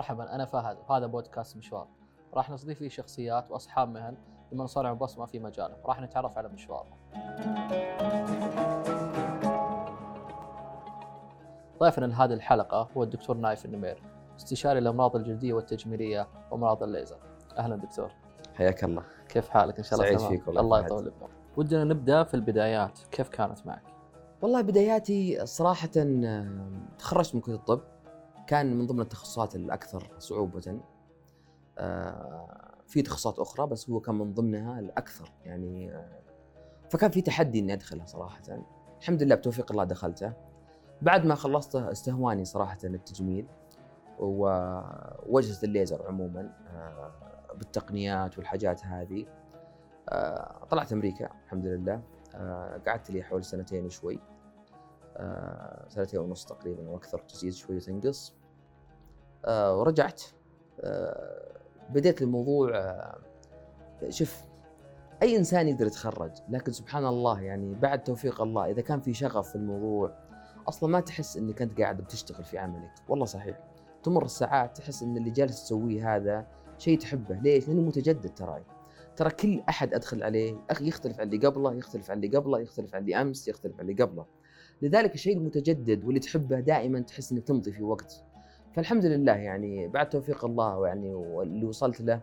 مرحبا أنا فهد وهذا بودكاست مشوار. راح نستضيف فيه شخصيات وأصحاب مهن لمن صنعوا بصمة في مجاله. راح نتعرف على مشوارهم ضيفنا لهذه الحلقة هو الدكتور نايف النمير استشاري الأمراض الجلدية والتجميلية وأمراض الليزر. أهلا دكتور. حياك الله. كيف حالك؟ إن شاء الله سعيد؟ فيك والله الله. يطول بعمرك ودنا نبدأ في البدايات. كيف كانت معك؟ والله بداياتي صراحة آه، تخرجت من كلية الطب. كان من ضمن التخصصات الأكثر صعوبة. آه، في تخصصات أخرى بس هو كان من ضمنها الأكثر. يعني آه، فكان في تحدي إني أدخلها صراحة. الحمد لله بتوفيق الله دخلته. بعد ما خلصته استهواني صراحة التجميل ووجهة الليزر عموما آه، بالتقنيات والحاجات هذه. طلعت أمريكا الحمد لله. قعدت لي حوالي سنتين وشوي. سنتين ونص تقريبا أو أكثر تزيد شوي وتنقص ورجعت. آه، بديت الموضوع آه، شوف أي إنسان يقدر يتخرج لكن سبحان الله يعني بعد توفيق الله إذا كان في شغف في الموضوع أصلا ما تحس إنك أنت قاعد بتشتغل في عملك. والله صحيح. تمر الساعات تحس إن اللي جالس تسويه هذا شيء تحبه. ليش؟ لأنه متجدد تراي ترى كل أحد أدخل عليه. أخي يختلف عن اللي قبله يختلف عن اللي قبله يختلف عن اللي أمس يختلف عن اللي قبله. لذلك الشيء المتجدد واللي تحبه دائما تحس إنك تمضي في وقت. فالحمد لله يعني بعد توفيق الله يعني واللي وصلت له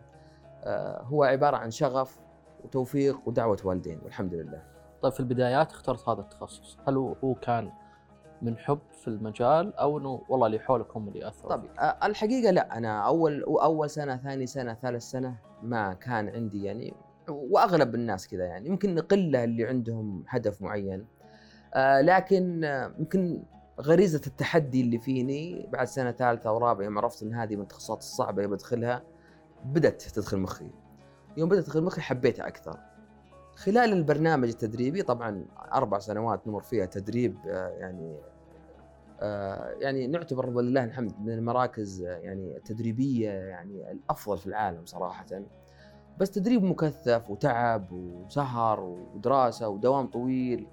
آه، هو عبارة عن شغف وتوفيق ودعوة والدين والحمد لله. طيب في البدايات اخترت هذا التخصص. هل هو كان من حب في المجال أو إنه والله اللي حولك هم اللي أثروا؟ طب فيك آه، الحقيقة لا أنا اول أول سنة ثاني سنة ثالث سنة ما كان عندي يعني وأغلب الناس كذا يعني يمكن قله اللي عندهم هدف معين آه، لكن آه، يمكن غريزة التحدي اللي فيني بعد سنة ثالثة ورابعة يوم عرفت إن هذه من التخصصات الصعبه اللي بدخلها بدأت تدخل مخي. يوم بدأت تدخل مخي حبيتها أكثر. خلال البرنامج التدريبي طبعا أربع سنوات نمر فيها تدريب آه، يعني آه، يعني نعتبر ولله الحمد من المراكز آه، يعني التدريبية يعني الأفضل في العالم صراحة. بس تدريب مكثف وتعب وسهر ودراسة ودوام طويل.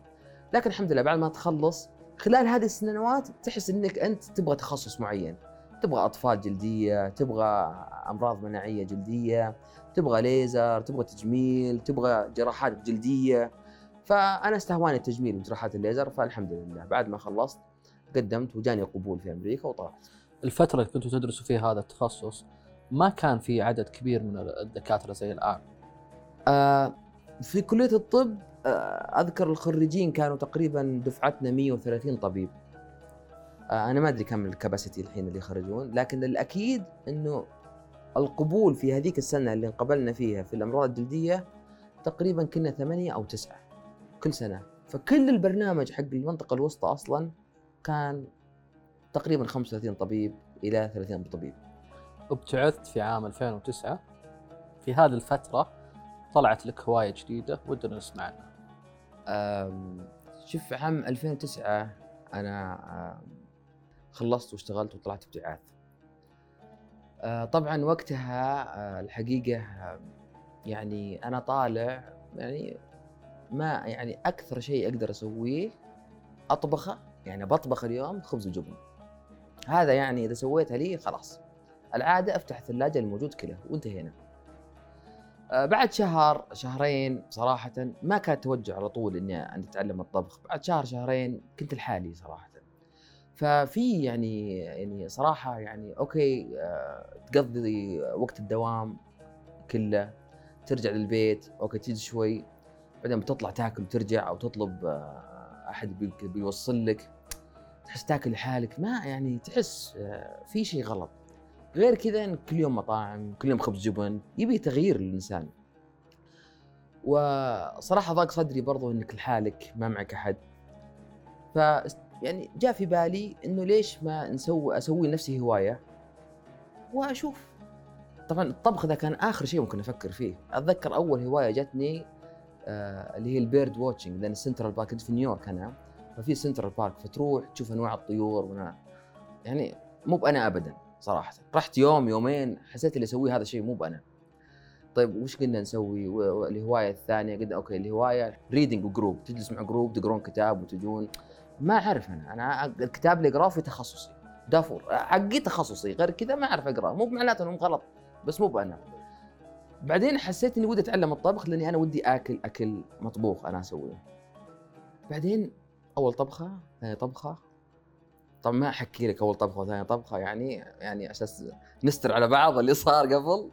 لكن الحمد لله بعد ما تخلص خلال هذه السنوات تحس إنك أنت تبغى تخصص معين. تبغى أطفال جلدية تبغى أمراض مناعية جلدية تبغى ليزر تبغى تجميل تبغى جراحات جلدية. فأنا استهواني التجميل وجراحات الليزر فالحمد لله. بعد ما خلصت قدمت وجاني قبول في أمريكا وطلعت. الفترة اللي كنتوا تدرسوا فيها هذا التخصص ما كان في عدد كبير من الدكاترة زي الآن؟ آه، في كلية الطب آه، أذكر الخريجين كانوا تقريبا دفعتنا 130 طبيب. آه، أنا ما أدري كم الكباسيتي الحين اللي يخرجون لكن الأكيد إنه القبول في هذيك السنة اللي انقبلنا فيها في الأمراض الجلدية تقريبا كنا ثمانية أو تسعة كل سنة. فكل البرنامج حق المنطقة الوسطى أصلا كان تقريبا 35 طبيب إلى 30 طبيب. ابتعثت في عام 2009 في هذه الفترة طلعت لك هواية جديدة ودنا نسمع عنها. شوف عام 2009 أنا خلصت واشتغلت وطلعت ابتعاث. أه، طبعا وقتها أه، الحقيقة يعني أنا طالع يعني ما يعني أكثر شيء أقدر أسويه أطبخه يعني بطبخ اليوم خبز وجبن. هذا يعني إذا سويتها لي خلاص. العادة أفتح الثلاجة الموجود كله وانتهينا. بعد شهر شهرين صراحة ما كان توجه على طول إني أتعلم الطبخ، بعد شهر شهرين كنت لحالي صراحة. ففي يعني يعني صراحة يعني okay آه، تقضي وقت الدوام كله ترجع للبيت okay تجي شوي بعدين بتطلع تاكل وترجع أو تطلب آه، أحد بي- بيوصل لك تحس تاكل لحالك ما يعني تحس آه، في شيء غلط. غير كذا إن كل يوم مطاعم كل يوم خبز جبن يبي تغيير للإنسان. وصراحة ضاق صدري برضو إنك لحالك ما معك أحد. ف يعني جاء في بالي إنه ليش ما نسوي أسوي نفسي هواية؟ وأشوف. طبعا الطبخ ذا كان آخر شيء ممكن أفكر فيه. أتذكر أول هواية جتني آه اللي هي ال bird watching لأن ال Central Park كنت في نيويورك أنا. ففي Central Park فتروح تشوف أنواع الطيور وأنا يعني مو أنا أبدا. صراحة. رحت يوم يومين حسيت اللي اسويه هذا شيء مو أنا. طيب وش قلنا نسوي؟ والهوايه الثانية قلنا okay الهواية reading و group تجلس مع group تقرون كتاب وتجون. ما أعرف أنا أنا الكتاب اللي أقرأه في تخصصي. دافور حقي تخصصي غير كذا ما أعرف اقرا مو معناته انهم غلط بس مو بأنا. بعدين حسيت إني ودي أتعلم الطبخ لأني أنا ودي آكل أكل مطبوخ أنا أسويه. بعدين أول طبخة ثاني طبخة طبعا ما أحكي لك أول طبخة وثاني طبخة يعني يعني أساس نستر على بعض اللي صار قبل.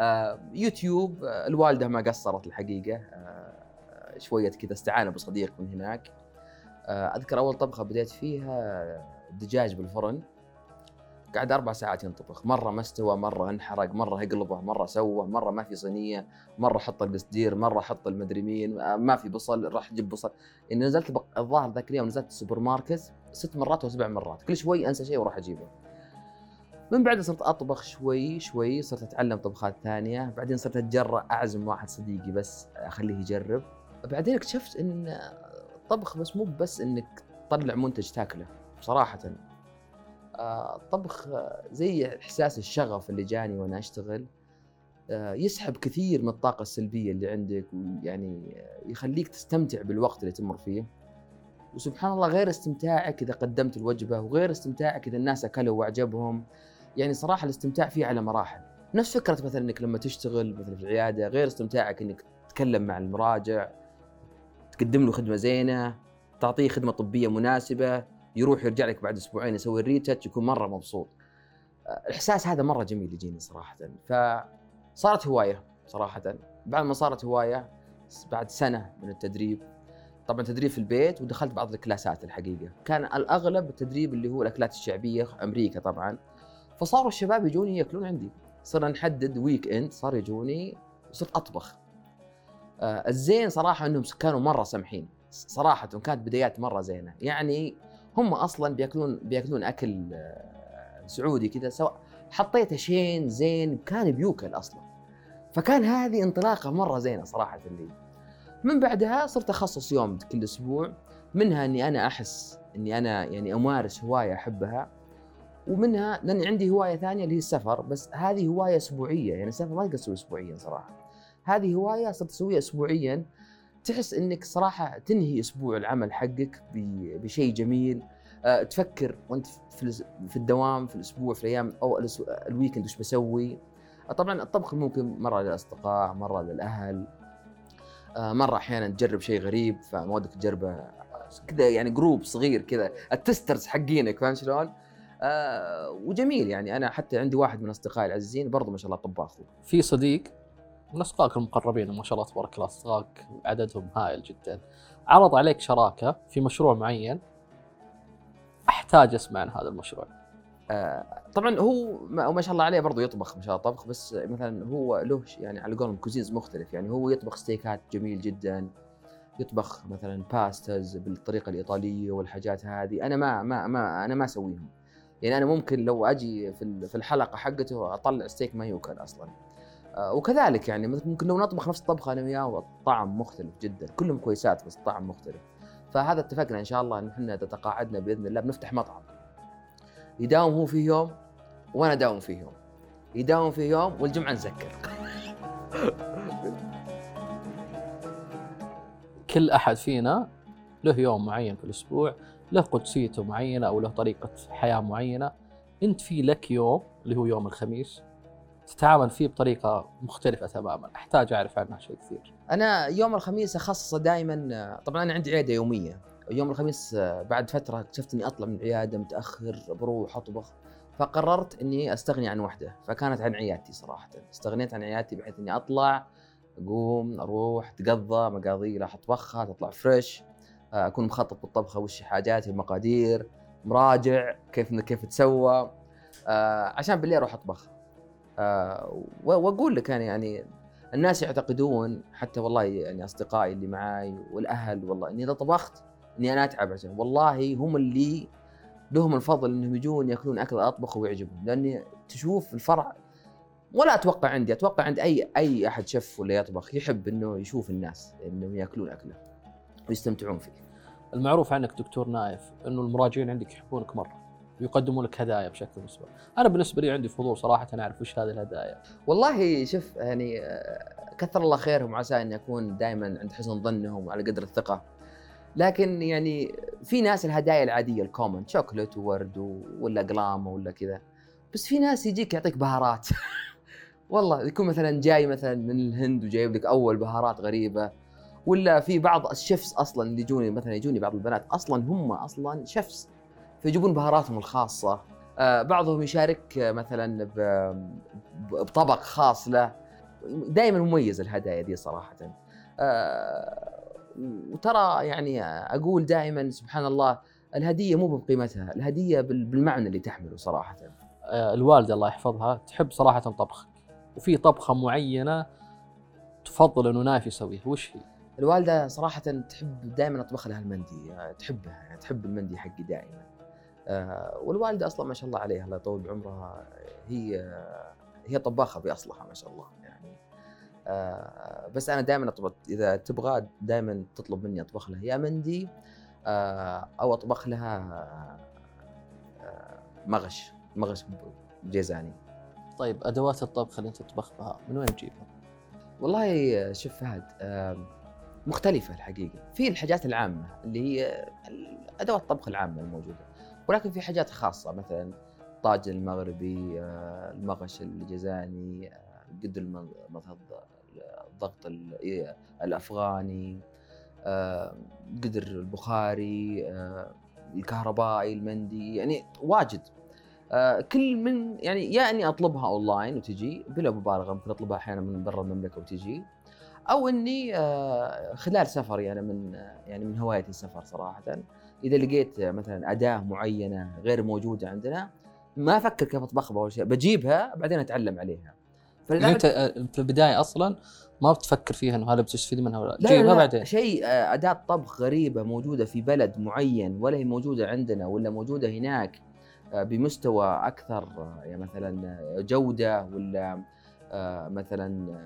آه يوتيوب آه الوالدة ما قصرت الحقيقة. آه شوية كذا استعانه بصديق من هناك. آه أذكر أول طبخة بديت فيها دجاج بالفرن. قعد أربع ساعات ينطبخ. مرة ما استوى مرة انحرق مرة اقلبه مرة سوى مرة ما في صينية مرة حط القصدير مرة حط المدري مين آه، ما في بصل راح جيب بصل. يعني نزلت بق- الظاهر ذاك اليوم نزلت السوبر ماركت ست مرات أو سبع مرات. كل شوي أنسى شيء وأروح أجيبه. من بعد صرت أطبخ شوي شوي صرت أتعلم طبخات ثانية. بعدين صرت أتجرأ أعزم واحد صديقي بس أخليه يجرب. بعدين اكتشفت إن الطبخ بس مو بس إنك تطلع منتج تاكله بصراحه آه، الطبخ آه، زي إحساس الشغف اللي جاني وأنا أشتغل. آه، يسحب كثير من الطاقة السلبية اللي عندك ويعني آه، يخليك تستمتع بالوقت اللي تمر فيه. وسبحان الله غير استمتاعك إذا قدمت الوجبة وغير استمتاعك إذا الناس أكلوا وأعجبهم. يعني صراحة الاستمتاع فيه على مراحل. نفس فكرة مثلا إنك لما تشتغل مثلا في العيادة غير استمتاعك إنك تتكلم مع المراجع تقدم له خدمة زينة تعطيه خدمة طبية مناسبة. يروح يرجع لك بعد أسبوعين يسوي ال retouch يكون مرة مبسوط. آه، الاحساس هذا مرة جميل يجيني صراحة. فصارت هواية صراحة. بعد ما صارت هواية بعد سنة من التدريب طبعا تدريب في البيت ودخلت بعض الكلاسات الحقيقة. كان الأغلب التدريب اللي هو الأكلات الشعبية أمريكا طبعا. فصاروا الشباب يجوني يأكلون عندي. صرنا نحدد weekend صار يجوني وصرت أطبخ. آه الزين صراحة إنهم كانوا مرة سمحين. صراحة كانت بدايات مرة زينة. يعني هم أصلا بياكلون بيأكلون أكل آه، سعودي كذا سواء حطيت شين زين كان بيوكل أصلا. فكان هذه انطلاقة مرة زينة صراحة لي. من بعدها صرت أخصص يوم كل أسبوع منها إني أنا أحس إني أنا يعني أمارس هواية أحبها ومنها لاني عندي هواية ثانية اللي هي السفر بس هذه هواية أسبوعية يعني السفر ما أقدر أسوي اسبوعيا صراحة. هذه هواية صرت أسويها اسبوعيا تحس إنك صراحة تنهي أسبوع العمل حقك بشيء جميل أه تفكر وأنت في الدوام في الأسبوع في الأيام أو ال weekend وش بسوي آه، طبعا الطبخ ممكن مرة للأصدقاء مرة للأهل آه، مرة أحيانا تجرب شيء غريب فما ودك تجربه كذا يعني group صغير كذا ال tasters حقينك فاهم شلون؟ آه وجميل يعني أنا حتى عندي واحد من أصدقائي العزيزين برضه ما شاء الله طباخ. في صديق من اصدقائك المقربين ما شاء الله تبارك الله اصدقائك عددهم هائل جدا. عرض عليك شراكة في مشروع معين. أحتاج أسمع عن هذا المشروع. آه طبعا هو ما شاء الله عليه برضه يطبخ ما شاء الله طبخ بس مثلا هو له يعني على قولهم cuisines مختلف. يعني هو يطبخ ستيكات جميل جدا. يطبخ مثلا pastas بالطريقة الإيطالية والحاجات هذه. أنا ما ما ما أنا ما أسويهم. يعني أنا ممكن لو أجي في ال- في الحلقة حقته أطلع ستيك ما يوكل أصلا. وكذلك يعني ممكن لو نطبخ نفس الطبخه أنا وياه والطعم مختلف جدا كلهم كويسات بس الطعم مختلف. فهذا اتفقنا إن شاء الله إن إحنا اذا تقاعدنا بإذن الله بنفتح مطعم. يداوم هو فيه يوم وأنا أداوم فيه يوم. يداوم فيه يوم والجمعة نسكر كل أحد فينا له يوم معين في الأسبوع له قدسيته معينة أو له طريقة حياة معينة. أنت في لك يوم اللي هو يوم الخميس. تتعامل فيه بطريقة مختلفة تماما. أحتاج أعرف عنها شيء كثير. أنا يوم الخميس أخصصه دائما طبعا أنا عندي عيادة يومية. يوم الخميس آه، بعد فترة اكتشفت إني اطلع من العيادة متأخر بروح أطبخ. فقررت إني أستغني عن وحدة. فكانت عن عيادتي صراحة. استغنيت عن عيادتي بحيث إني أطلع أقوم أروح أتقضى مقاضي راح أطبخها تطلع فريش آه، أكون مخطط بالطبخه وش حاجاتي المقادير مراجع كيف كيف تسوى. آه، عشان بالليل أروح أطبخ. وأقول لك أنا يعني الناس يعتقدون حتى والله يعني أصدقائي اللي معاي والأهل والله إني إذا طبخت إني أنا أتعب عشان والله هم اللي لهم الفضل إنهم يجون يأكلون أكل أطبخ ويعجبهم لأني تشوف الفرع ولا أتوقع عندي أتوقع عند أي أي أحد شيف ولا يطبخ يحب إنه يشوف الناس إنهم يأكلون أكله ويستمتعون فيه. المعروف عنك دكتور نايف إنه المراجعين عندك يحبونك مرة. ويقدمون لك هدايا بشكل مسبق أنا بالنسبة لي عندي فضول صراحة أنا أعرف وش هذه الهدايا. والله شوف يعني كثر الله خيرهم وعسى اني اكون دائما عند حسن ظنهم وعلى قدر الثقة. لكن يعني في ناس الهدايا العادية ال common شوكولات وورد ولا قلام ولا كذا. بس في ناس يجيك يعطيك بهارات. والله يكون مثلا جاي مثلا من الهند وجايب لك أول بهارات غريبة. ولا في بعض الشيفs أصلا اللي يجوني مثلا يجوني بعض البنات أصلا هم أصلا شيفs فيجيبون بهاراتهم الخاصة. آه، بعضهم يشارك آه، مثلا بطبق خاص له. دائما مميز الهدايا دي صراحة. آه، وترى يعني أقول دائما سبحان الله الهدية مو بقيمتها الهدية بال- بالمعنى اللي تحمله صراحة. الوالده الله يحفظها تحب صراحة طبخك وفي طبخة معينة تفضل إنه نايف يسويها وش هي؟ الوالدة صراحة تحب دائما أطبخ لها المندي تحبها يعني تحب المندي حقي دائما والوالدة أصلا ما شاء الله عليها الله يطول بعمرها. هي هي طباخة باصلها ما شاء الله يعني. آه، بس أنا دائما أطبخ إذا تبغى دائما تطلب مني أطبخ لها يا مندي آه، أو أطبخ لها آه، مغش مغش جيزاني. طيب أدوات الطبخ اللي أنت تطبخ بها من وين تجيبها؟ والله شوف فهد مختلفة الحقيقة. في الحاجات العامة اللي هي أدوات الطبخ العامة الموجودة. ولكن في حاجات خاصة مثلا الطاجن المغربي آه، المغش الجزاني آه، مثلا الضغط ال- إيه، الأفغاني آه، قدر البخاري الكهربائي المندي يعني واجد. كل من يعني يا أني أطلبها أونلاين وتجي بلا مبالغة ممكن أطلبها أحيانا من برا المملكة وتجي. أو إني خلال سفري أنا من يعني من هوايتي السفر صراحة. إذا لقيت مثلا أداة معينة غير موجودة عندنا ما أفكر كيف أطبخها اول شيء بجيبها بعدين أتعلم عليها. يعني أنت آه، في البداية أصلا ما بتفكر فيها إنه هل بتستفيد منها ولا لا؟ جيبها لا بعدين. شيء آه، أداة طبخ غريبة موجودة في بلد معين ولا هي موجودة عندنا ولا موجودة هناك آه، بمستوى أكثر آه، يعني مثلا جودة ولا مثلا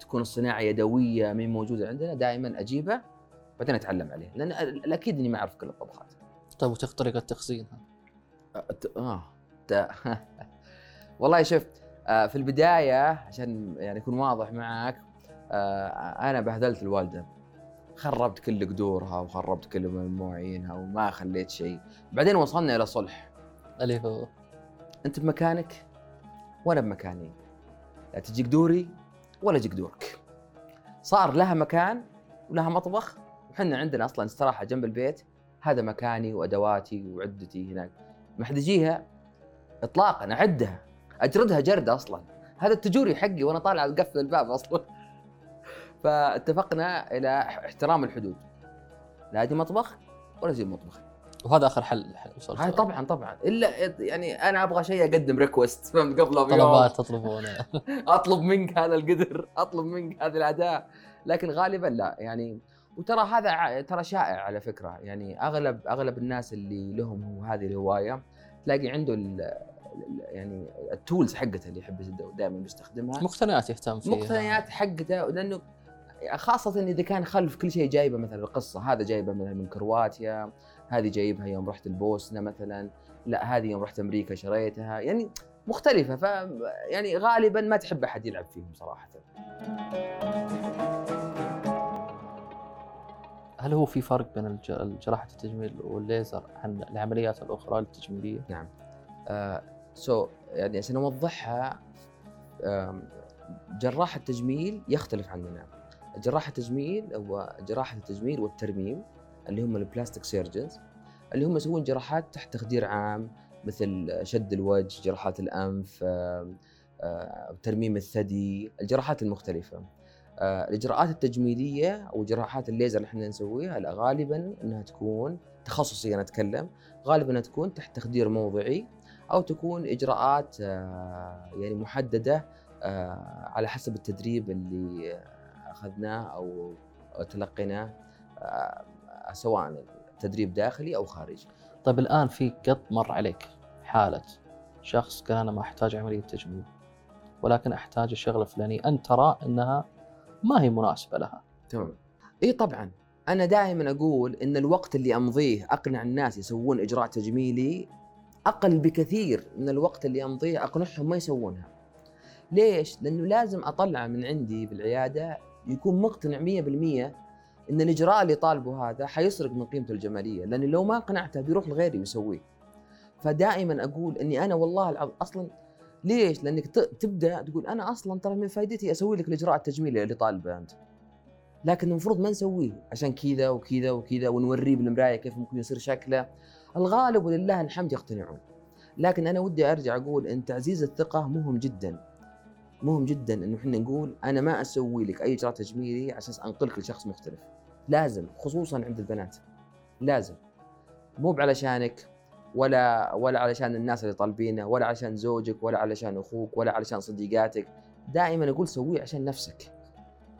تكون الصناعة يدوية من موجودة عندنا دائما أجيبها. بعدين أتعلم عليها لأن الأكيد إني ما أعرف كل الطبخات. طيب وتخ طريقة تخزينها آه والله شوف آه، في البداية عشان يعني اكون واضح معك آه، أنا بهدلت الوالدة خربت كل قدورها وخربت كل مواعينها وما خليت شيء. بعدين وصلنا إلى صلح. اللي هو. أنت بمكانك وأنا بمكاني. لا تجيك دوري ولا يجيك دورك. صار لها مكان ولها مطبخ وحنا عندنا أصلا استراحه جنب البيت هذا مكاني وأدواتي وعدتي هناك. ما حد يجيها اطلاقا أعدها أجردها جرد أصلا. هذا التجوري حقي وأنا طالع أقفل الباب أصلا. فاتفقنا إلى احترام الحدود. لا أجي مطبخ ولا أجي مطبخ. وهذا آخر حل حل وصلت. هاي. طبعا طبعا. إلا يعني أنا أبغى شيء أقدم ريكوست فهمت؟ قبلها بيوم طلبات تطلبونها أطلب منك هذا القدر أطلب منك هذه الاداء لكن غالبا لا يعني وترى هذا ترى شائع على فكرة. يعني أغلب أغلب الناس اللي لهم هذه الهواية تلاقي عنده يعني التولز حقته اللي يحب دائما يستخدمها مقتنيات يهتم فيها. مقتنيات حقته لأنه خاصة إذا كان خلف كل شيء جايبه مثلا القصة هذا جايبه مثلا من كرواتيا هذه جايبها يوم رحت البوسنة مثلا لا هذه يوم رحت أمريكا شريتها. يعني مختلفة ف يعني غالبا ما تحب أحد يلعب فيهم صراحة. هل هو في فرق بين جراحة التجميل والليزر عن العمليات الأخرى التجميلية؟ آه so يعني عشان أوضحها آم، جراح التجميل يختلف عننا جراح التجميل هو جراحة التجميل والترميم اللي هم ال plastic surgeons اللي هم يسوون جراحات تحت تخدير عام مثل شد الوجه جراحات الأنف آم، آه، ترميم الثدي الجراحات المختلفة. آه، الإجراءات التجميلية أو جراحات الليزر اللي إحنا نسويها غالبا أنها تكون تخصصي أنا أتكلم غالبا أنها تكون تحت تخدير موضعي أو تكون إجراءات آه، يعني محددة آه، على حسب التدريب اللي أخذناه أو تلقيناه سواء تدريب داخلي أو خارجي. طيب الآن في قط مر عليك حاله شخص قال أنا ما احتاج عملية تجميل ولكن أحتاج الشغله الفلانيه أنت ترى إنها ما هي مناسبة لها تمام. إي طبعا أنا دائما أقول إن الوقت اللي أمضيه أقنع الناس يسوون إجراء تجميلي أقل بكثير من الوقت اللي أمضيه أقنعهم ما يسوونها. ليش؟ لأنه لازم أطلع من عندي بالعيادة يكون مقتنع 100% إن الإجراء اللي طالبه هذا حيسرق من قيمته الجمالية لأنه لو ما قنعته بيروح لغيري ويسويه فدائما أقول إني أنا والله العظيم أصلا ليش؟ لأنك تبدأ تقول أنا أصلا ترى من فائدتي أسوي لك الإجراء التجميلي اللي طالبه أنت. لكن المفروض ما نسويه عشان كذا وكذا وكذا ونوريه بالمرايه كيف ممكن يصير شكله. الغالب ولله الحمد يقتنعون. لكن أنا ودي أرجع أقول إن تعزيز الثقة مهم جدا. مهم جدا إنه إحنا نقول أنا ما أسوي لك أي إجراء تجميلي عشان أنقلك لشخص مختلف. لازم خصوصا عند البنات. لازم. مو علشانك ولا ولا علشان الناس اللي طالبينه ولا علشان زوجك ولا علشان أخوك ولا علشان صديقاتك. دائما أقول سويه عشان نفسك.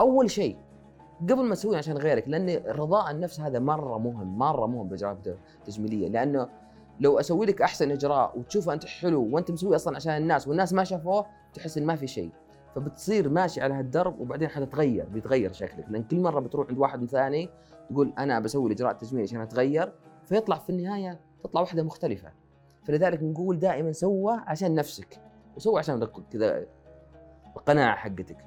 أول شيء قبل ما تسويه عشان غيرك لأن رضاء النفس هذا مرة مهم مرة مهم بالاجراءات التجميليه لأنه لو أسوي لك أحسن إجراء وتشوفه أنت حلو وأنت مسوي أصلا عشان الناس والناس ما شافوه تحس إن ما في شيء. فبتصير ماشي على هالدرب وبعدين حتتغير بيتغير شكلك. لأن كل مرة بتروح عند واحد ثاني تقول أنا بسوي الإجراء التجميلي عشان أتغير فيطلع في النهاية تطلع واحدة مختلفة. فلذلك نقول دائما سوى عشان نفسك وسوى عشان كذا القناعة حقتك.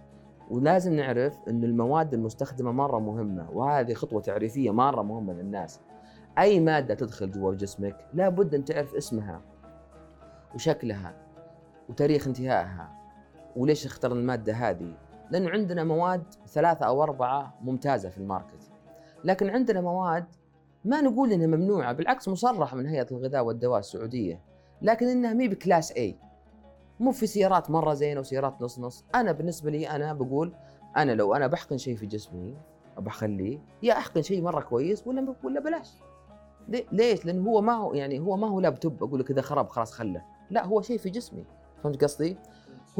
ولازم نعرف إنه المواد المستخدمة مرة مهمة وهذه خطوة تعريفية مرة مهمة للناس. أي مادة تدخل جوا جسمك لابد أن تعرف اسمها وشكلها وتاريخ انتهائها. وليش اخترنا المادة هذه؟ لأنه عندنا مواد ثلاثة أو أربعة ممتازة في ال market. لكن عندنا مواد ما نقول إنها ممنوعة بالعكس مصرحة من هيئة الغذاء والدواء السعودية لكن إنها مي ب class A مو في سيارات مرة زينة وسيارات نص نص. أنا بالنسبة لي أنا بقول أنا لو أنا بحقن شيء في جسمي بخليه يا أحقن شيء مرة كويس ولا ولا بلاش. ليش؟ لأنه هو ما هو يعني هو ما هو لابتوب أقول لك إذا خرب خلاص خله. لا هو شيء في جسمي. فهمت قصدي؟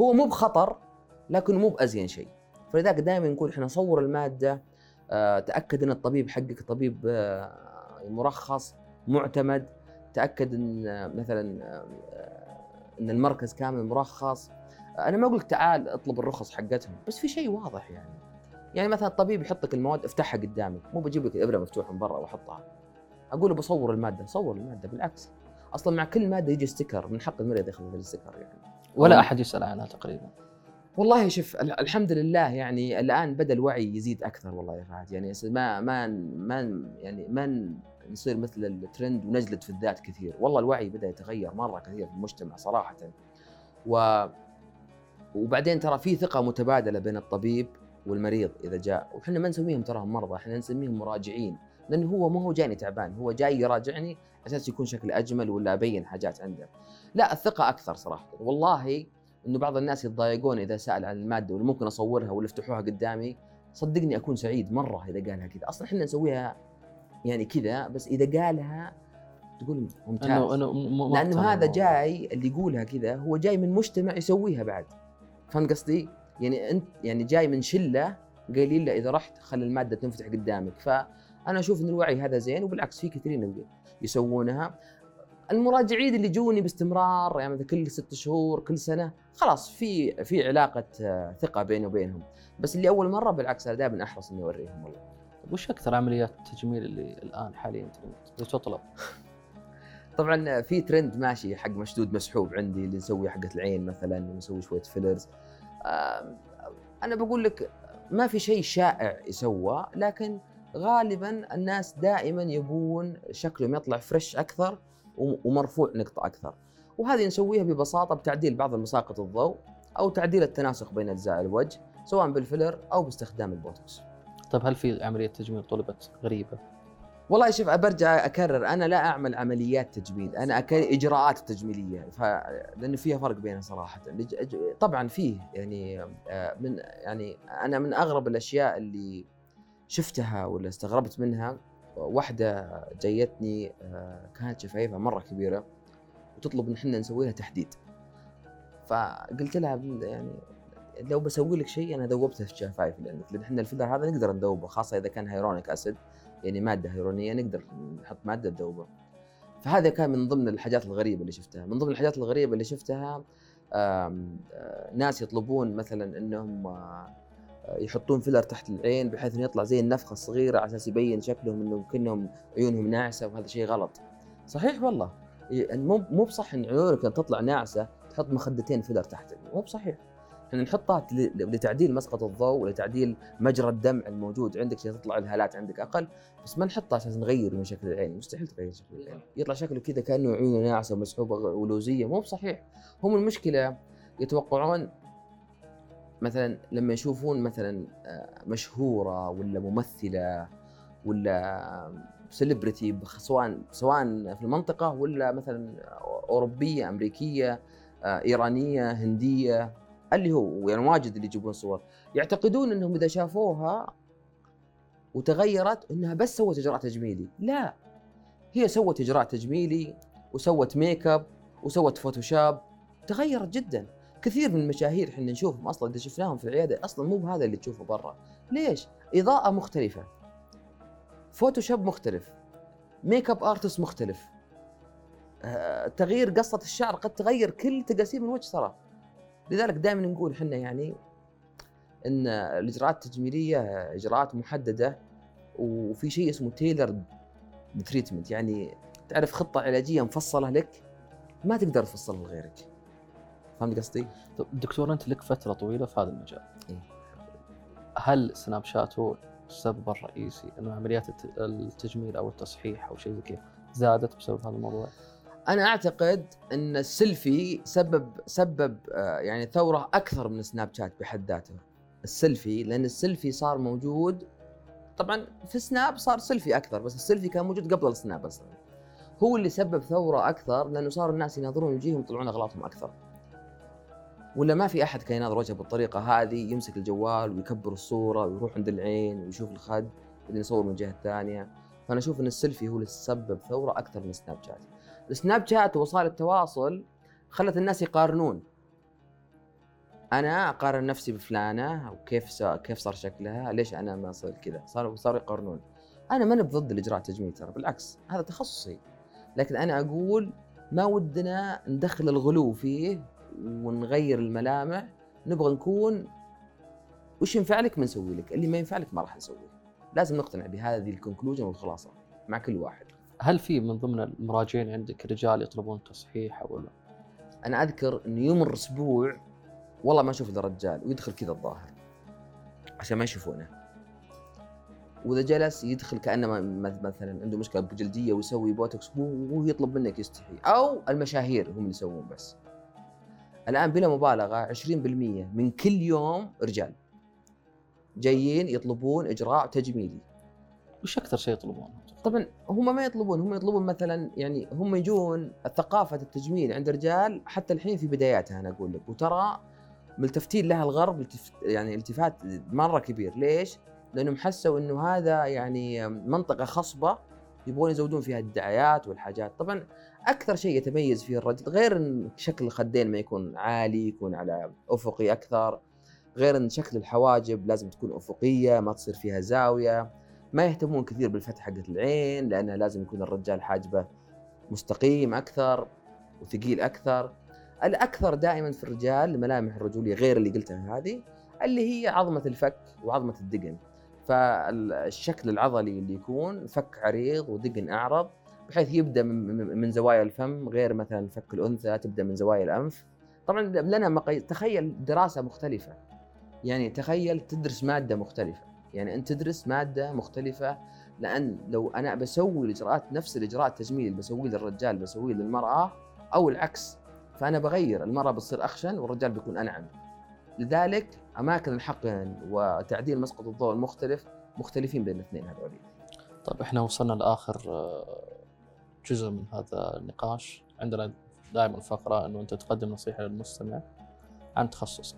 هو مو بخطر لكنه مو بأزين شيء. فلذلك دائما نقول إحنا صور المادة آه تأكد إن الطبيب حقك طبيب آه مرخص معتمد تأكد إن مثلا إن المركز كامل مرخص أنا ما أقول لك تعال اطلب الرخص حقتهم بس في شيء واضح يعني. يعني مثلا الطبيب يحط لك المواد افتحها قدامك مو بجيب لك الابره مفتوحة من برا واحطها. أقول بصور المادة صور المادة بالعكس. أصلا مع كل مادة يجي sticker من حق المريض ياخذ ال sticker يعني. ولا أحد يسأل عنها تقريبا. والله شوف الحمد لله يعني الآن بدا الوعي يزيد أكثر والله يا فهد. يعني ما ما ما يعني ما نصير مثل الترند ونجلد في الذات كثير. والله الوعي بدأ يتغير مرة كثير في المجتمع صراحة. و وبعدين ترى في ثقة متبادلة بين الطبيب والمريض إذا جاء. وحنا ما نسميهم تراهم مرضى إحنا نسميهم مراجعين. لأنه هو ما هو جايني تعبان هو جاي يراجعني أساس يكون شكل أجمل ولا أبين حاجات عنده. لا الثقة أكثر صراحة. والله إنه بعض الناس يتضايقون إذا سأل عن المادة واللي ممكن أصورها ولا يفتحوها قدامي. صدقني أكون سعيد مرة إذا قالها كذا. أصلا إحنا نسويها يعني كذا بس إذا قالها تقول ممتاز. أنه أنه لأنه هذا جاي اللي يقولها كذا هو جاي من مجتمع يسويها بعد. فهمت قصدي؟ يعني انت يعني جاي من شلة قايلين له إذا رحت خلي المادة تنفتح قدامك. فأنا أشوف إن الوعي هذا زين وبالعكس في كثيرين يسوونها. المراجعين اللي جوني باستمرار يعني مثلا كل ست شهور كل سنة. خلاص في في علاقة آه، ثقة بيني وبينهم. بس اللي أول مرة بالعكس أنا دائما أحرص إني أوريهم والله. وش أكثر عمليات التجميل اللي الآن حاليا تطلب؟ طبعا في ترند ماشي حق مشدود مسحوب عندي اللي نسوي حقة العين مثلا ونسوي شوية فيلرز أنا بقول لك ما في شيء شائع يسوى لكن غالبا الناس دائما يبون شكلهم يطلع fresh أكثر. ومرفوع نقطة أكثر. وهذه نسويها ببساطة بتعديل بعض المساقط الضوء أو تعديل التناسق بين أجزاء الوجه سواء بال filler أو باستخدام البوتوكس. طيب هل في عملية تجميل طلبت غريبة؟ والله شوف برجع أكرر أنا لا أعمل عمليات تجميل أنا أعمل إجراءات تجميلية ف لأنه فيها فرق بينها صراحة. طبعا فيه يعني آه، من يعني أنا من أغرب الأشياء اللي شفتها ولا استغربت منها واحدة جايتني آه، كانت شفايفها مرة كبيرة وتطلب إن إحنا نسوي لها تحديد. فقلت لها يعني لو بسوي لك شيء أنا ذوبته في شفايفي لأن إحنا ال filler هذا نقدر نذوبه خاصة إذا كان hyaluronic acid يعني مادة هيرونيه نقدر نحط مادة تذوبه. فهذا كان من ضمن الحاجات الغريبة اللي شفتها. من ضمن الحاجات الغريبة اللي شفتها آه، ناس يطلبون مثلا إنهم آه، يحطون فيلر تحت العين بحيث إنه يطلع زي النفخة الصغيرة على أساس يبين شكلهم إنه كأنهم عيونهم ناعسة وهذا شيء غلط. صحيح والله. مو مو بصح إن عيونك تطلع ناعسة تحط مخدتين فيلر تحت. مو بصحيح. إحنا نحطها لتعديل مسقط الضوء ولتعديل مجرى الدمع الموجود عندك عشان تطلع الهالات عندك أقل بس ما نحطها عشان نغير من شكل العين. مستحيل تغير شكل العين. يطلع شكله كذا كأنه عيونه ناعسة ومسحوبة ولوزية. مو بصحيح. هم المشكلة يتوقعون مثلا لما يشوفون مثلا آه، مشهورة ولا ممثلة ولا سيلبرتي سواء سواء في المنطقة ولا مثلا أوروبية أمريكية آه، إيرانية هندية اللي هو يعني واجد اللي يجيبون صور. يعتقدون إنهم إذا شافوها وتغيرت إنها بس سوت إجراء تجميلي. لا. هي سوت إجراء تجميلي وسوت make up وسوت Photoshop تغيرت جدا. كثير من المشاهير إحنا نشوفهم أصلا إذا شفناهم في العيادة أصلا مو بهذا اللي تشوفه برا. ليش؟ إضاءة مختلفة. Photoshop مختلف. make up artist مختلف. آه، تغيير قصة الشعر قد تغير كل تقاسيم الوجه ترى. لذلك دائما نقول إحنا يعني إن الإجراءات التجميلية إجراءات محددة وفي شيء اسمه tailored treatment يعني تعرف خطة علاجية مفصلة لك ما تقدر تفصلها لغيرك. فهمت قصدي؟ طب دكتور أنت لك فترة طويلة في هذا المجال إيه. هل سناب شات هو السبب الرئيسي أنه عمليات الت- التجميل أو التصحيح أو شيء زي كذا زادت بسبب هذا الموضوع؟ أنا أعتقد أن السيلفي سبب سبب آه، يعني ثورة أكثر من سناب شات بحد ذاته السيلفي لأن السيلفي صار موجود طبعا في سناب صار سيلفي أكثر بس السيلفي كان موجود قبل السناب أصلا هو اللي سبب ثورة أكثر لأنه صار الناس يناظرون وجيههم يطلعون أغلاطهم أكثر ولا ما في أحد كان يناظر وجهه بالطريقة هذه يمسك الجوال ويكبر الصورة ويروح عند العين ويشوف الخد بعدين يصور من الجهة الثانية. فأنا أشوف إن السيلفي هو اللي سبب ثورة أكثر من سناب شات. السناب شات ووسائل التواصل خلت الناس يقارنون. أنا أقارن نفسي بفلانة وكيف كيف صار شكلها ليش أنا ما صار كذا؟ صاروا صاروا يقارنون. أنا ماني بضد الاجراء التجميل ترى بالعكس هذا تخصصي. لكن أنا أقول ما ودنا ندخل الغلو فيه ونغير الملامح نبغى نكون وش ينفع لك بنسوي لك اللي ما ينفع لك ما راح نسويه لازم نقتنع بهذه ال conclusion والخلاصة مع كل واحد. هل في من ضمن المراجعين عندك رجال يطلبون تصحيح أو لا؟ أنا أذكر انه يمر أسبوع والله ما أشوف إلا رجال ويدخل كذا الظاهر عشان ما يشوفونه. وإذا جلس يدخل كأنه مثلا عنده مشكلة بجلدية ويسوي بوتوكس وهو يطلب منك يستحي أو المشاهير هم اللي يسوون بس. الآن بلا مبالغة 20% من كل يوم رجال. جايين يطلبون إجراء تجميلي. وش أكثر شيء يطلبونه؟ طبعا هم ما يطلبون هم يطلبون مثلا يعني هم يجون ثقافة التجميل عند الرجال حتى الحين في بداياتها أنا أقول لك. وترى ملتفتين لها الغرب يعني التفات مرة كبير. ليش؟ لأنهم حسوا إنه هذا يعني منطقة خصبة يبغون يزودون فيها الدعايات والحاجات. طبعا أكثر شيء يتميز فيه الرجل غير إن شكل الخدين ما يكون عالي يكون على أفقي أكثر غير إن شكل الحواجب لازم تكون أفقية ما تصير فيها زاوية ما يهتمون كثير بالفتحة حقت العين لأنها لازم يكون الرجال حاجبه مستقيم أكثر وثقيل أكثر. الأكثر دائما في الرجال الملامح الرجولية غير اللي قلتها هذه اللي هي عظمة الفك وعظمة الدقن. فالشكل العضلي اللي يكون فك عريض ودقن أعرض بحيث يبدأ من زوايا الفم غير مثلا فك الأنثى تبدأ من زوايا الأنف. طبعا لنا مقاييس تخيل دراسة مختلفة. يعني تخيل تدرس مادة مختلفة. يعني أنت تدرس مادة مختلفة لأن لو أنا بسوي الإجراءات نفس الإجراء التجميلي اللي بسويه للرجال بسويه للمرأة أو العكس. فأنا بغير المرأة بتصير أخشن والرجال بيكون أنعم. لذلك أماكن الحقن وتعديل مسقط الضوء المختلف مختلفين بين الاثنين هذول. طيب إحنا وصلنا لآخر آه، جزء من هذا النقاش. عندنا دائما فقرة إنه أنت تقدم نصيحة للمستمع عن تخصصك.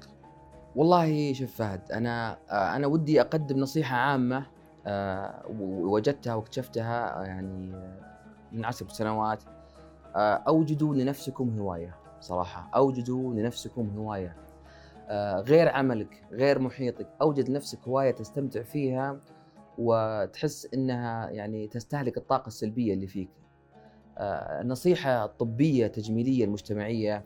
والله شوف فهد أنا أنا ودي أقدم نصيحة عامة آه، ووجدتها واكتشفتها آه، يعني آه، من عشر سنوات. أوجدوا لنفسكم هواية صراحة أوجدوا لنفسكم هواية. غير عملك غير محيطك أوجد لنفسك هواية تستمتع فيها وتحس إنها يعني تستهلك الطاقة السلبية اللي فيك. آه، نصيحة طبية تجميلية المجتمعية.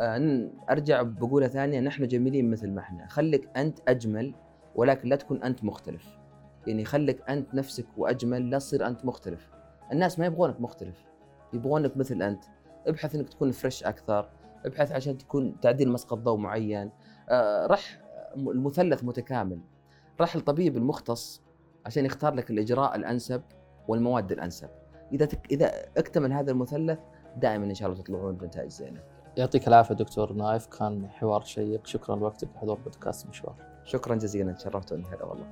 آه، أرجع بقولها ثانية نحن جميلين مثل ما إحنا. خليك أنت أجمل ولكن لا تكون أنت مختلف. يعني خليك أنت نفسك وأجمل لا تصير أنت مختلف. الناس ما يبغونك مختلف يبغونك مثل أنت. ابحث إنك تكون فريش أكثر ابحث عشان تكون تعديل مسقط ضوء معين. آه، رح المثلث متكامل. راح الطبيب المختص عشان يختار لك الإجراء الأنسب والمواد الأنسب. إذا تك... إذا أكتمل هذا المثلث دائما إن شاء الله تطلعون بنتائج زينة. يعطيك العافية دكتور نايف كان حوار شيق. شكرا لوقتك وحضور بودكاست مشوار. شكرا جزيلا تشرفتوني هلا والله.